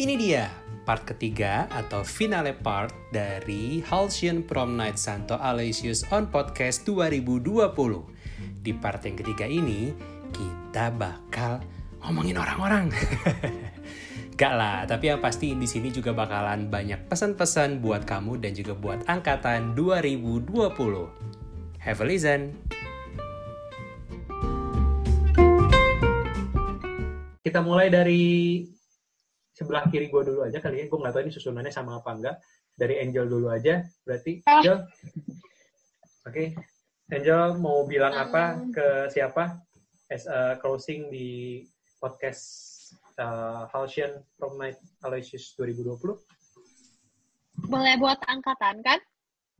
Ini dia part ketiga atau finale part dari Halcyon Prom Night Santo Aloysius on Podcast 2020. Di part yang ketiga ini, kita bakal ngomongin orang-orang. Gak lah, tapi yang pasti di sini juga bakalan banyak pesan-pesan buat kamu dan juga buat angkatan 2020. Have a listen. Kita mulai dari sebelah kiri gue dulu aja kali ya. Gue nggak tahu ini susunannya sama apa enggak. Dari Angel dulu aja. Berarti, Ah. Angel. Oke. Angel mau bilang apa ke siapa? As a closing di podcast uh, Halcyon Prom Night Aloysius 2020? Boleh buat angkatan kan?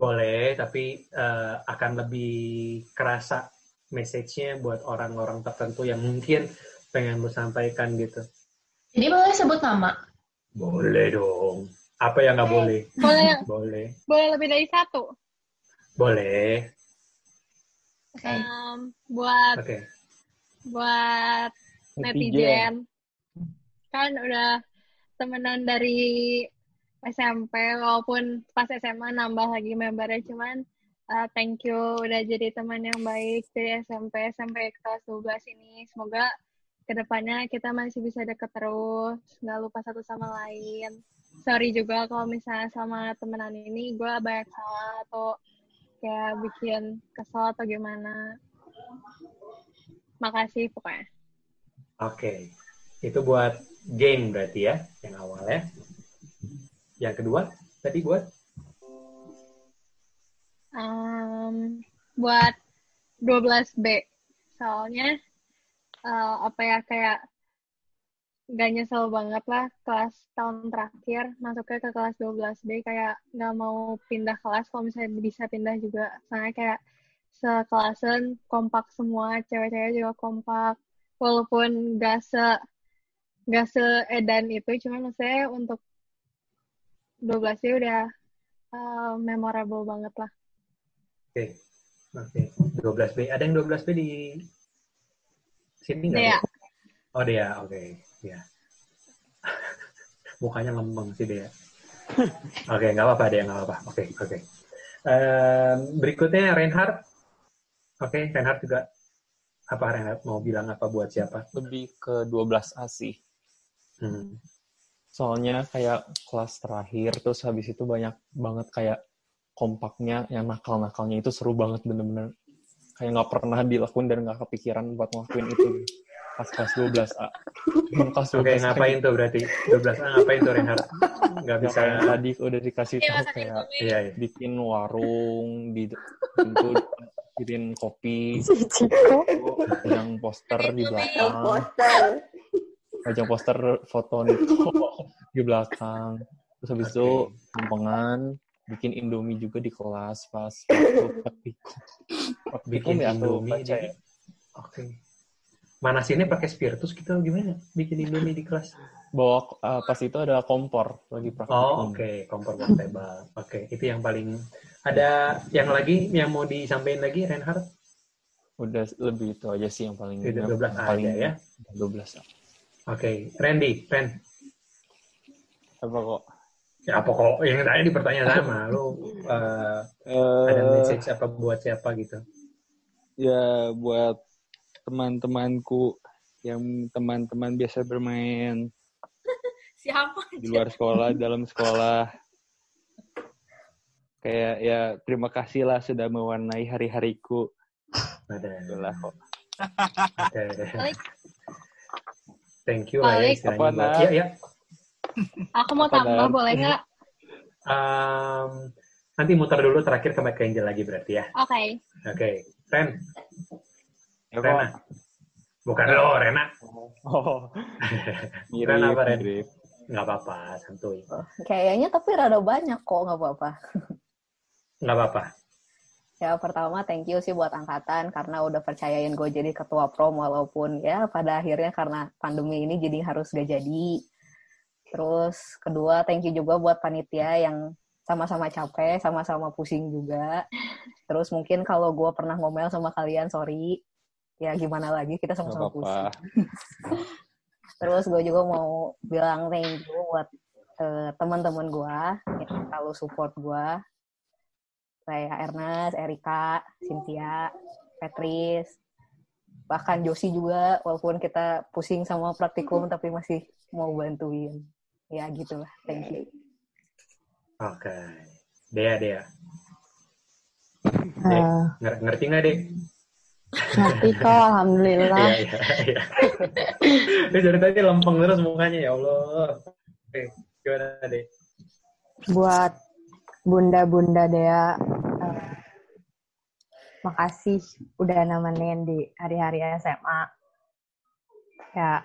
Boleh, tapi uh, akan lebih kerasa message-nya buat orang-orang tertentu yang mungkin pengen lu sampaikan gitu. Jadi boleh sebut nama? Boleh dong. Apa yang nggak boleh? Boleh Boleh. boleh lebih dari satu. Boleh. Oke. Em, buat Oke. buat netizen. Kan udah temenan dari SMP walaupun pas SMA nambah lagi membernya cuman uh, thank you udah jadi teman yang baik dari SMP sampai kelas 12 ini. Semoga ke depannya kita masih bisa deket terus, nggak lupa satu sama lain. Sorry juga kalau misalnya sama temenan ini gue banyak salah atau kayak bikin kesel atau gimana. Makasih pokoknya. Oke. Itu buat Jane berarti ya, yang awal ya. Yang kedua, tadi buat Em, buat 12B. Soalnya eh, apa ya kayak gak nyesel banget lah kelas tahun terakhir masuknya ke kelas 12B kayak nggak mau pindah kelas kalau misalnya bisa pindah juga. Soalnya kayak sekelasan kompak semua, cewek-cewek juga kompak. Walaupun gak se gak seedan itu, cuman maksudnya untuk 12B udah eh, memorable banget lah. Oke. Oke. 12B. Ada yang 12B di sini nggak? Dea. Oh, Dea. Oke. Ya. Mukanya ngembang sih Dea. Oke, nggak apa-apa Dea, nggak apa-apa. Oke, oke. Em, berikutnya Reinhard. Oke, Reinhard juga apa Reinhard mau bilang apa buat siapa? lebih ke 12A sih. Hmm. Soalnya kayak kelas terakhir, terus habis itu banyak banget kayak kompaknya, yang nakal-nakalnya itu seru banget bener-bener. Kayak nggak pernah dilakuin dan nggak kepikiran buat ngelakuin itu pas kelas 12A. Yang kelas 12 Oke, ngapain tuh berarti? 12 A ngapain tuh Reinhard? Nggak Ya, bisa. kayak tadi udah dikasih Iya, tahu kayak. Iya, iya. bikin warung di pintu bikin kopi yang poster di belakang pajang poster foto Niko di belakang terus habis itu Oke. Bikin indomie juga di kelas pas Bikin ya Indomie baca ya Oke. Manasinnya pakai spiritus gitu gimana? Bikin Indomie di kelas? bawa eh, pas itu ada kompor lagi praktikum Oh, oke, kompor portable. Oke, itu yang paling ada yang lagi yang mau disampaikan lagi Reinhard? udah lebih itu aja sih yang paling yang 12 paling aja ya. 12 Oke, Randy, Ren. apa kok Ya apa kok yang tadi di pertanyaan sama lu eh, ada Eh, message apa buat siapa gitu? ya buat teman-temanku yang teman-teman biasa bermain Siapa? di luar sekolah, dalam sekolah. Kayak ya terima kasih lah sudah mewarnai hari-hariku. Ada. Itulah kok. Ada, ada. Thank you lah ya Apa, buat. Nak? Aku mau Apa, tambah Dan? boleh nggak? Em, nanti muter dulu terakhir ke Mike Angel lagi berarti ya. Oke. Oke, Ren, Ya. Rena. Bukan lo, Rena. Oh, Ren mirip, apa, Ren? mirip. Nggak apa-apa, santuy. Kayaknya tapi rada banyak kok, nggak apa-apa. Nggak apa-apa. Ya pertama thank you sih buat angkatan karena udah percayain gue jadi ketua prom walaupun ya pada akhirnya karena pandemi ini jadi harus gak jadi. Terus kedua thank you juga buat panitia yang sama-sama capek, sama-sama pusing juga. Terus mungkin kalau gue pernah ngomel sama kalian sorry. Ya gimana lagi kita sama-sama pusing. Terus gue juga mau bilang thank you buat uh, teman-teman gue yang selalu support gue. Kayak Ernest, Erika, Cynthia, Petris, bahkan Josi juga walaupun kita pusing sama praktikum tapi masih mau bantuin. Ya gitulah. Thank you. Oke. Dea, Dea. Dek, Eh, nger- ngerti nggak, Dek? ngerti kok, alhamdulillah. Iya, iya, iya. Ini dari tadi lempeng terus mukanya, ya Allah. Oke, gimana, Dek? Buat bunda-bunda Dea, eh, makasih udah nemenin di hari-hari SMA. Ya,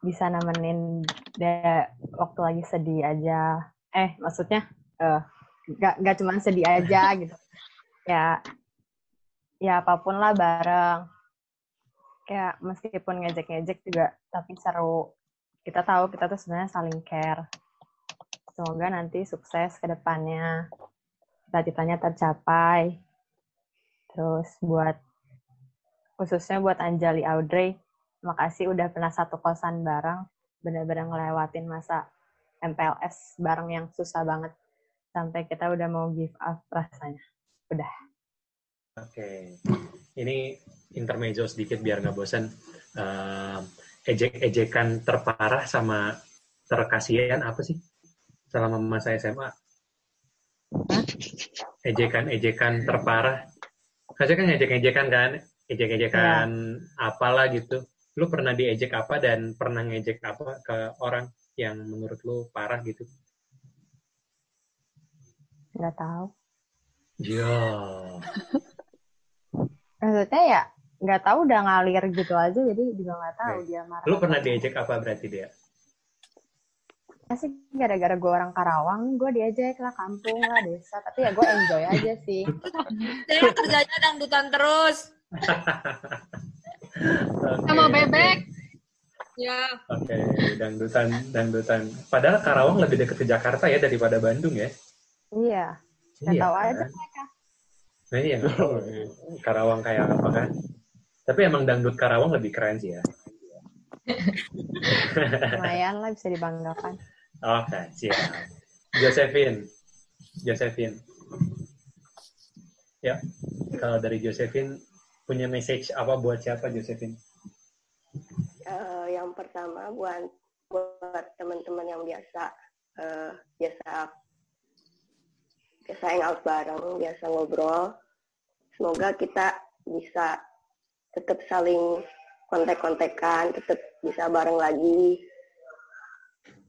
bisa nemenin Dea waktu lagi sedih aja. Eh, maksudnya, eh, gak, gak cuma sedih aja gitu. Ya, ya apa pun lah bareng. Kayak meskipun ngejek-ngejek juga, tapi seru. Kita tahu kita tuh sebenarnya saling care. Semoga nanti sukses ke depannya. Cita-citanya tercapai. Terus buat, khususnya buat Anjali Audrey, makasih udah pernah satu kosan bareng. Bener-bener ngelewatin masa MPLS bareng yang susah banget. Sampai kita udah mau give up rasanya. Udah. Oke. Ini intermezzo sedikit biar nggak bosan. Eh, ejek-ejekan terparah sama terkasihan apa sih? Selama masa SMA? Ejekan-ejekan terparah. Kasih kan ejek-ejekan kan? Ejek-ejekan apalah gitu. Lu pernah diejek apa dan pernah ngejek apa ke orang yang menurut lu parah gitu? Nggak tahu. Ya. Maksudnya ya, nggak tahu udah ngalir gitu aja, jadi juga nggak tahu Oke. dia marah. Lu pernah diejek apa berarti dia? sih gara-gara gue orang Karawang, gue diajak lah kampung lah desa. Tapi ya gue enjoy aja sih. Saya kerjanya dangdutan terus. Sama Oke, bebek. Ya, Oke, dangdutan, dangdutan. Padahal Karawang lebih dekat ke Jakarta ya daripada Bandung ya. Iya, nggak tahu aja kan? mereka. Nah, iya. Karawang kayak apa kan? Tapi emang dangdut Karawang lebih keren sih ya. Lumayan lah bisa dibanggakan. Oke, siap. Josephine. Josephine. Ya, kalau dari Josephine, punya message apa buat siapa Josephine? Eh, yang pertama buat buat teman-teman yang biasa eh, biasa biasa hangout bareng, biasa ngobrol. Semoga kita bisa tetap saling kontek-kontekan, tetap bisa bareng lagi.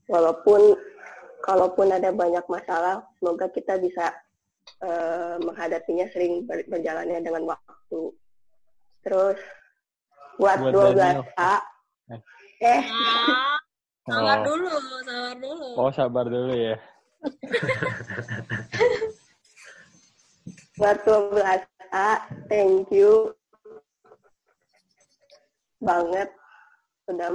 Walaupun kalaupun ada banyak masalah, semoga kita bisa eh, menghadapinya sering ber- berjalannya dengan waktu. Terus buat, Buat 12 Daniel. A eh Ah, sabar Oh. dulu, sabar dulu. Oh, sabar dulu ya. buat 12A thank you banget sudah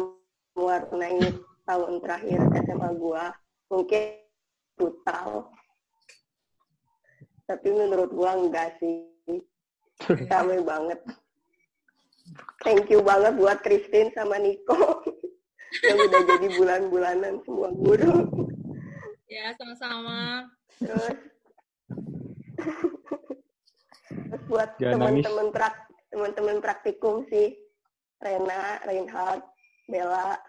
mewarnai tahun terakhir SMA gua mungkin brutal tapi menurut gua enggak sih rame banget thank you banget buat Christine sama Nico yang udah jadi bulan-bulanan semua guru. Ya, sama-sama. terus. Terus buat teman-teman prak teman-teman praktikum sih Rena, Reinhard, Bella,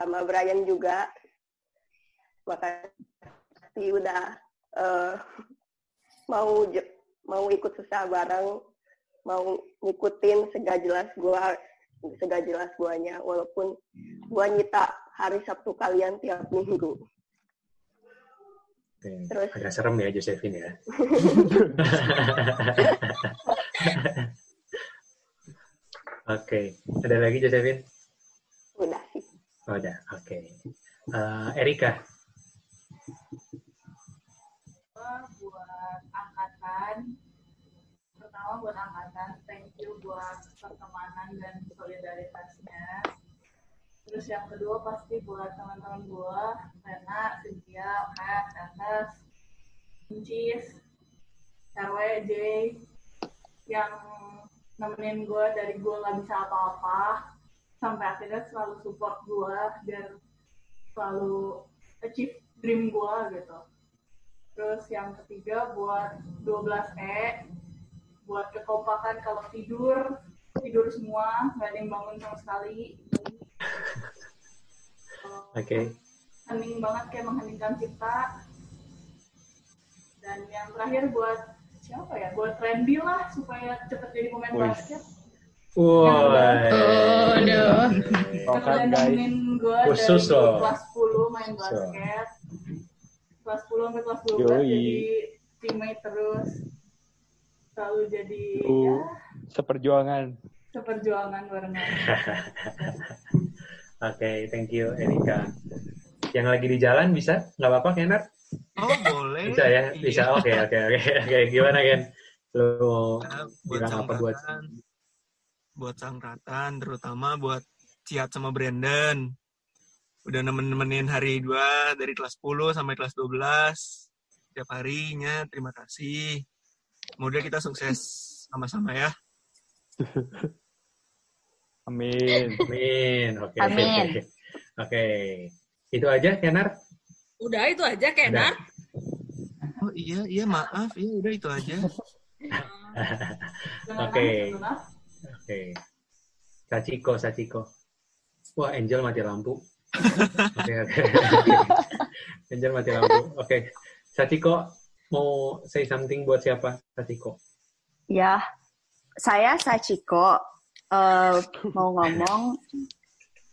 sama Brian juga. Makasih udah eh, mau mau ikut susah bareng mau ngikutin segala jelas gua segala jelas guanya walaupun gua nyita hari Sabtu kalian tiap minggu Oke, Terus? Agak serem ya Josephine ya. Oke, ada lagi Josephine? udah sih Oh, udah, oke. Eh, Erika, pertama buat angkatan thank you buat pertemanan dan solidaritasnya terus yang kedua pasti buat teman-teman gua Rena, Cynthia, Kat, Atas, Incis, RW, J yang nemenin gua dari gua nggak bisa apa-apa sampai akhirnya selalu support gue dan selalu achieve dream gue gitu. Terus yang ketiga buat 12E, buat kekompakan kalau tidur, tidur semua, nggak ada yang bangun sama sekali. Oke. Hening banget kayak mengheningkan cipta. Dan yang terakhir buat siapa ya? Buat Randy lah supaya cepet jadi pemain basket. Wah. Aduh. Karena udah nemenin gue Khusus dari loh. kelas 10 main basket. Kelas 10 sampai kelas 12 Yoi. jadi teammate terus. Selalu jadi Tuh. ya Seperjuangan. seperjuangan barengan. Oke, thank you Erika. Yang lagi di jalan bisa? Nggak apa-apa, Kenar? Oh boleh. Bisa ya? Iya. Bisa. Oke, oke, oke. Oke, gimana Ken? Lu mau Nah, buat bilang apa buat buat sangkratan, terutama buat Ciat sama Brandon. Udah nemen-nemenin hari dua dari kelas 10 sampai kelas 12. Tiap harinya, terima kasih. Semoga kita sukses sama-sama ya. Amin. Amin. Oke. Amin. Oke. Oke. Itu aja, Kenar? Udah itu aja kayak Udah. Nar. Oh iya, iya maaf. Iya udah itu aja. Oke. Oke. Sachiko, Sachiko. Wah, Angel mati lampu. Oke, oke. Angel mati lampu. Oke. Sachiko mau say something buat siapa? Sachiko. Ya, saya Sachiko eh, mau ngomong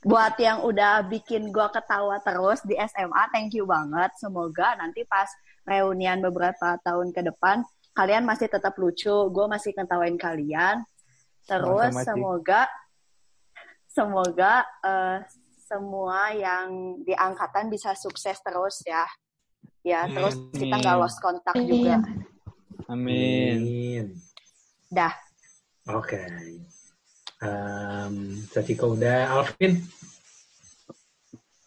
buat yang udah bikin gua ketawa terus di SMA, thank you banget. Semoga nanti pas reunian beberapa tahun ke depan kalian masih tetap lucu, gue masih ketawain kalian. Terus Ci. semoga semoga eh, semua yang di angkatan bisa sukses terus ya. Ya, terus kita nggak lost kontak juga. Amin. Amin. Dah. Oke. Um, Sachiko udah. Alvin?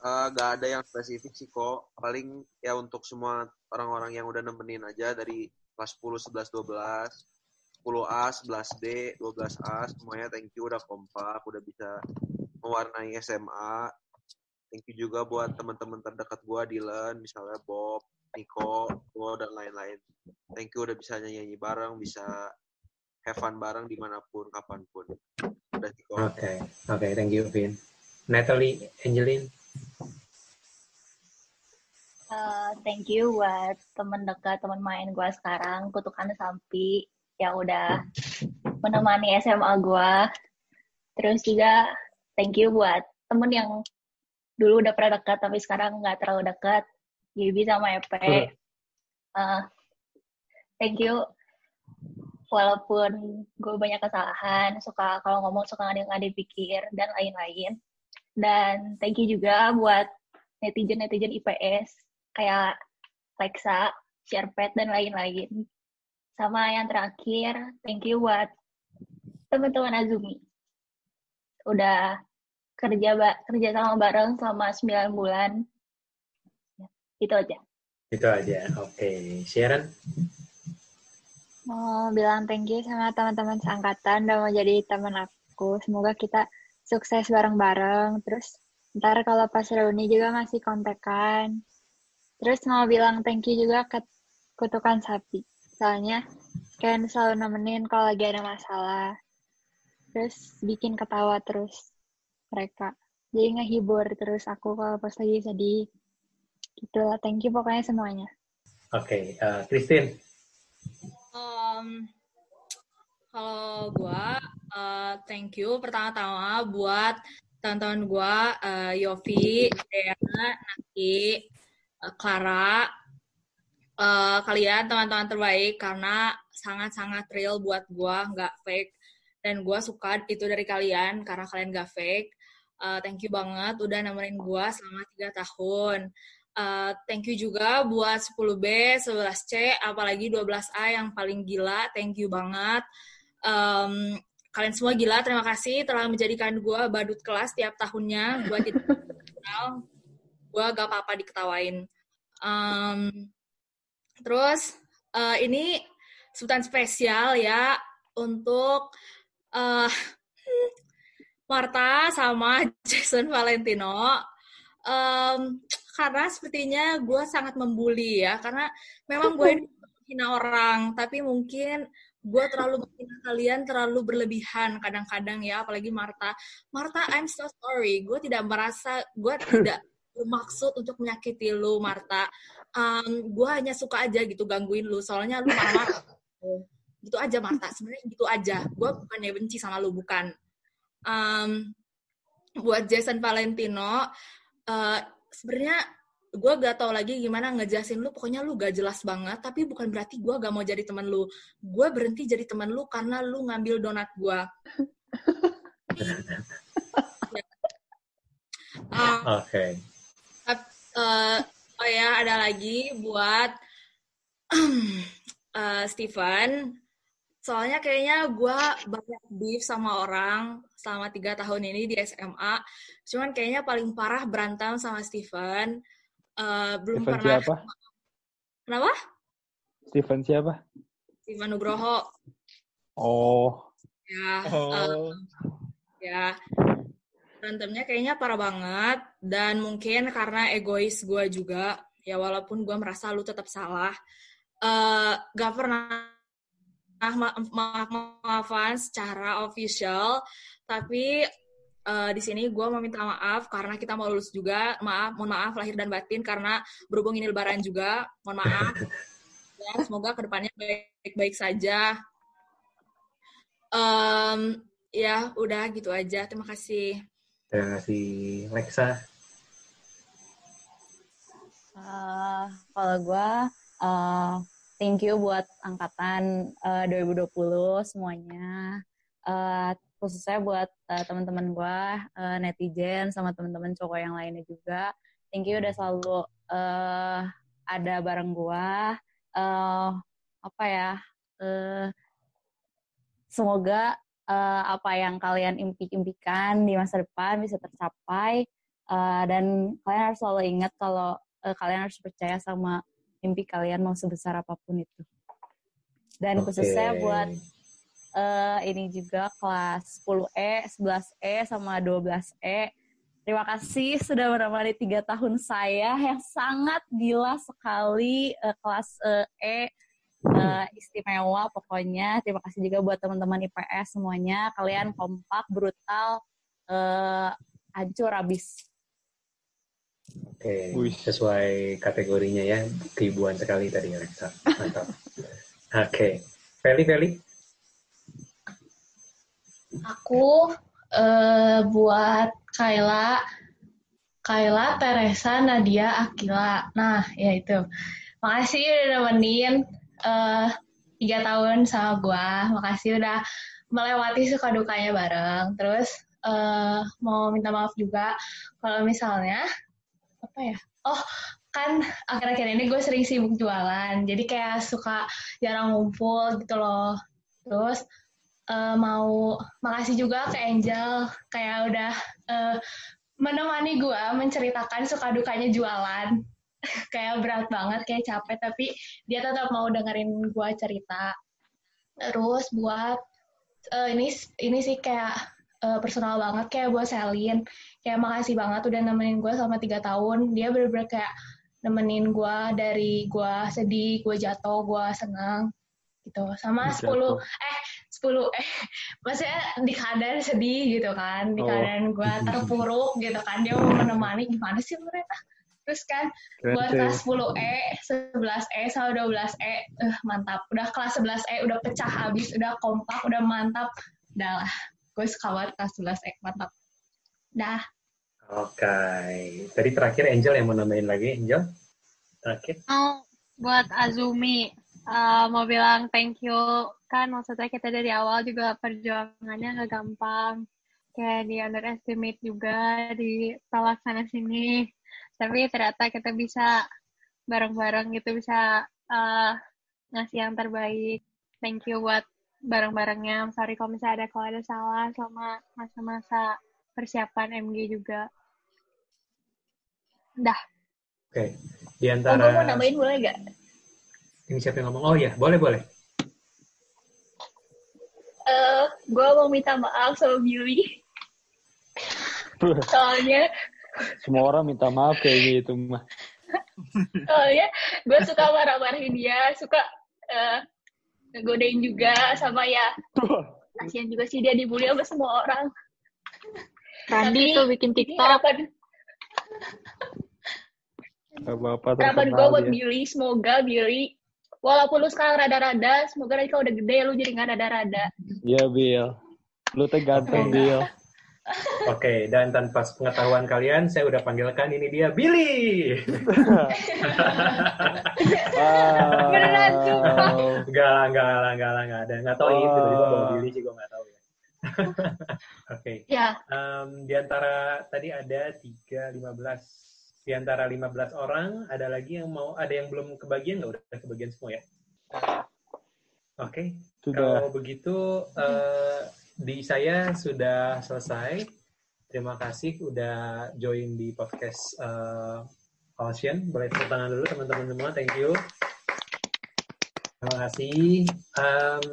Eh, gak ada yang spesifik sih kok. Paling ya untuk semua orang-orang yang udah nemenin aja dari kelas 10, 11, 12, 10A, 11B, 12A, semuanya thank you udah kompak, udah bisa mewarnai SMA. Thank you juga buat teman-teman terdekat gua, Dylan, misalnya Bob, Nico, Bo, dan lain-lain. Thank you udah bisa nyanyi bareng, bisa have fun bareng di mana pun, kapan pun. Udah kok. Oke. Oke, thank you, Vin. Natalie, Angeline? Eh, thank you buat temen dekat, temen main gue sekarang, Kutukan Sampi, yang udah menemani SMA gue. Terus juga thank you buat temen yang dulu udah pernah dekat, tapi sekarang nggak terlalu dekat. Gibi sama EP. Eh, thank you. Walaupun gue banyak kesalahan, suka kalau ngomong suka ngadil-ngadil pikir, dan lain-lain. Dan thank you juga buat netizen-netizen IPS kayak Lexa, Sharpet, dan lain-lain. Sama yang terakhir, thank you buat teman-teman Azumi. Udah kerja ba kerja sama bareng selama 9 bulan. Itu aja. Itu aja. Oke. Sharon? Mau bilang thank you sama teman-teman seangkatan udah mau jadi teman aku. Semoga kita sukses bareng-bareng. Terus ntar kalau pas reuni juga masih kontekan. Terus mau bilang thank you juga ke kutukan sapi. Soalnya Ken selalu nemenin kalau lagi ada masalah. Terus bikin ketawa terus mereka. Jadi ngehibur terus aku kalau pas lagi sedih. Gitu lah. Thank you pokoknya semuanya. Oke. eh, Christine? Um, kalau gua uh, thank you pertama-tama buat teman-teman gua uh, Yofi, Dea, Naki, uh, Clara, uh, kalian teman-teman terbaik karena sangat-sangat real buat gua, nggak fake. Dan gua suka itu dari kalian karena kalian nggak fake. Uh, thank you banget udah nemenin gua selama tiga tahun. Uh, thank you juga buat 10B, 11C, apalagi 12A yang paling gila. Thank you banget. Um, kalian semua gila, terima kasih telah menjadikan gue badut kelas tiap tahunnya. Gue tidak gue gak apa-apa diketawain. Um, terus, uh, ini sebutan spesial ya untuk uh, Marta sama Jason Valentino. Um, karena sepertinya gue sangat membuli ya, karena memang gue ini menghina orang, tapi mungkin gue terlalu menghina kalian terlalu berlebihan kadang-kadang ya, apalagi Marta. Marta, I'm so sorry, gue tidak merasa, gue tidak bermaksud untuk menyakiti lu, Marta. Um, gue hanya suka aja gitu gangguin lu, soalnya lu marah-marah. gitu aja, Marta. Sebenarnya gitu aja. Gue bukannya benci sama lu, bukan. Um, buat Jason Valentino, uh, sebenarnya gue gak tau lagi gimana ngejelasin lu pokoknya lu gak jelas banget tapi bukan berarti gue gak mau jadi teman lu gue berhenti jadi teman lu karena lu ngambil donat gue um, Oke. Okay. uh, oh ya ada lagi buat uh, Steven soalnya kayaknya gue banyak beef sama orang selama tiga tahun ini di SMA cuman kayaknya paling parah berantem sama Steven. Uh, belum Steven pernah siapa? kenapa? Steven siapa? Steven Nugroho. Oh. ya Oh. uh, ya. Berantemnya kayaknya parah banget. Dan mungkin karena egois gue juga. Ya walaupun gue merasa lu tetap salah. Uh, gak pernah ma maaf maafan secara official. Tapi uh, di sini gue mau minta maaf karena kita mau lulus juga. Maaf mohon maaf lahir dan batin karena berhubung ini lebaran juga. Mohon maaf. Ya, semoga ke depannya baik-baik saja. Um, ya udah gitu aja. Terima kasih. Terima kasih Lexa. Uh, kalau gue, uh, thank you buat angkatan uh, 2020 semuanya. Uh, khususnya buat uh, teman-teman gue, uh, netizen sama teman-teman cowok yang lainnya juga. Thank you udah selalu uh, ada bareng gue. Uh, apa ya? Uh, semoga uh, apa yang kalian impi-impikan di masa depan bisa tercapai uh, dan kalian harus selalu ingat kalau uh, kalian harus percaya sama mimpi kalian mau sebesar apa pun itu dan Oke. khususnya buat uh, ini juga kelas 10E, 11E sama 12E Terima kasih sudah menemani tiga tahun saya yang sangat gila sekali uh, kelas uh, E uh, istimewa pokoknya. Terima kasih juga buat teman-teman IPS semuanya. Kalian kompak, brutal, uh, hancur abis. Oke, sesuai kategorinya ya, keibuan sekali tadi Alexa. Mantap. Oke, Feli, Feli. Aku eh, buat Kayla, Kayla, Teresa, Nadia, Akila. Nah, ya itu. Makasih udah nemenin eh, tiga tahun sama gua. Makasih udah melewati suka dukanya bareng. Terus eh, mau minta maaf juga kalau misalnya apa ya? Oh, kan akhir-akhir ini gue sering sibuk jualan. Jadi kayak suka jarang ngumpul gitu loh. Terus eh, mau makasih juga ke Angel kayak udah eh, menemani gue menceritakan suka dukanya jualan kayak berat banget kayak capek tapi dia tetap mau dengerin gue cerita terus buat eh, ini ini sih kayak eh, personal banget kayak buat Selin kayak makasih banget udah nemenin gue selama tiga tahun. Dia bener-bener kayak nemenin gue dari gue sedih gue jatuh gue senang gitu. Sama. 10 eh 10 eh maksudnya di keadaan sedih gitu kan di Oh. keadaan gue terpuruk gitu kan. Dia mau menemani gimana sih mereka? Terus kan buat kelas 10E 11E sama 12E eh mantap. Udah kelas 11E udah pecah habis udah kompak udah mantap. Udah lah gue suka banget kelas 11E mantap. Dah Oke, tadi terakhir Angel yang mau nambahin lagi, Angel. Terakhir. mau buat Azumi uh, mau bilang thank you. Kan maksudnya kita dari awal juga perjuangannya nggak gampang. Kayak di underestimate juga di pelaksana sini. Tapi ternyata kita bisa bareng-bareng gitu bisa uh, ngasih yang terbaik. Thank you buat bareng-barengnya. Sorry kalau misalnya ada kalau ada salah selama masa-masa persiapan MG juga dah Oke, di Oh, antara gue mau nambahin boleh gak? ini siapa yang ngomong? Oh ya, boleh boleh. Eh, gue mau minta maaf sama Billy. soalnya Semua orang minta maaf kayak gitu mah. soalnya gue suka marah-marahin dia suka eh, ngegodain juga sama ya kasihan juga sih dia dibully sama semua orang Randy Tapi tuh bikin ini TikTok. harapan Gak apa-apa harapan gue buat. Billy semoga Billy walaupun lu sekarang rada-rada semoga nanti kalau udah gede lu jadi nggak rada-rada Iya Bill. Lu teh ganteng Bill. Oke, dan tanpa pengetahuan kalian, saya udah panggilkan ini dia Billy. Beneran, sumpah. Enggak lah, enggak lah, enggak lah, enggak ada. Enggak tahu ini tiba-tiba Billy juga enggak tahu Oke. ya Em, di antara tadi ada 3, 15. Di antara 15 orang, ada lagi yang mau, ada yang belum kebagian nggak? Udah kebagian semua ya? Oke. Sudah. Kalau begitu, eh, di saya sudah selesai. Terima kasih udah join di podcast eh, Ocean. Boleh tepuk tangan dulu teman-teman semua. Thank you. Terima kasih. Em,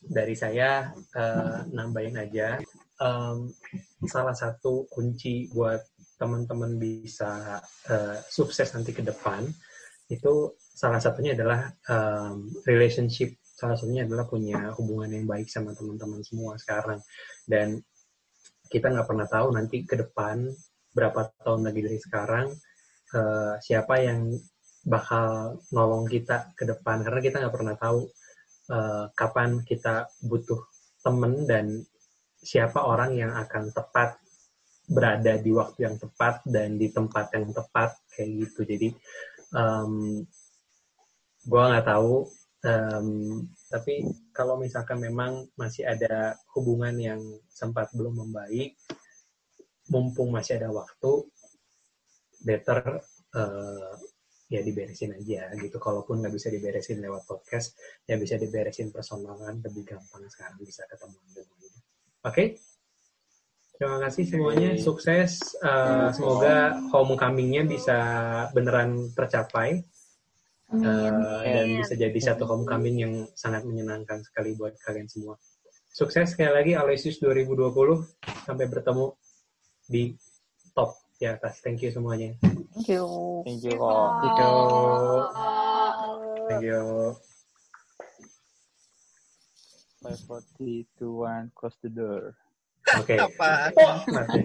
dari saya eh, nambahin aja. Em, salah satu kunci buat teman-teman bisa eh, sukses nanti ke depan itu salah satunya adalah em, relationship. Salah satunya adalah punya hubungan yang baik sama teman-teman semua sekarang. Dan kita nggak pernah tahu nanti ke depan berapa tahun lagi dari sekarang eh, siapa yang bakal nolong kita ke depan. Karena kita nggak pernah tahu eh, kapan kita butuh temen dan siapa orang yang akan tepat berada di waktu yang tepat dan di tempat yang tepat kayak gitu. Jadi em, gue nggak tahu em, tapi kalau misalkan memang masih ada hubungan yang sempat belum membaik mumpung masih ada waktu better eh, ya diberesin aja gitu. Kalaupun nggak bisa diberesin lewat podcast ya bisa diberesin personalan lebih gampang sekarang bisa ketemu semuanya. Oke? Terima kasih semuanya. Sukses Eh, semoga homecomingnya bisa beneran tercapai. Eh, dan bisa jadi satu homecoming yang sangat menyenangkan sekali buat kalian semua. Sukses sekali lagi Aloysius 2020 sampai bertemu di top di atas. Thank you semuanya. Thank you. Thank you kok. Thank you. Thank you. Five, four, three, two, one, close the door. Oke. Apa? Mati.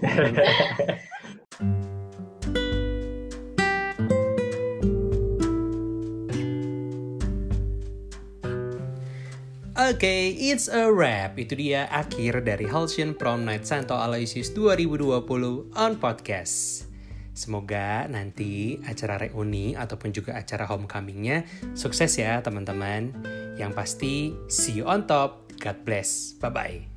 Oke, it's a wrap. Itu dia akhir dari Halcyon Prom Night Santo Aloysius 2020 on podcast. Semoga nanti acara reuni ataupun juga acara homecomingnya sukses ya teman-teman. Yang pasti, see you on top. God bless. Bye-bye.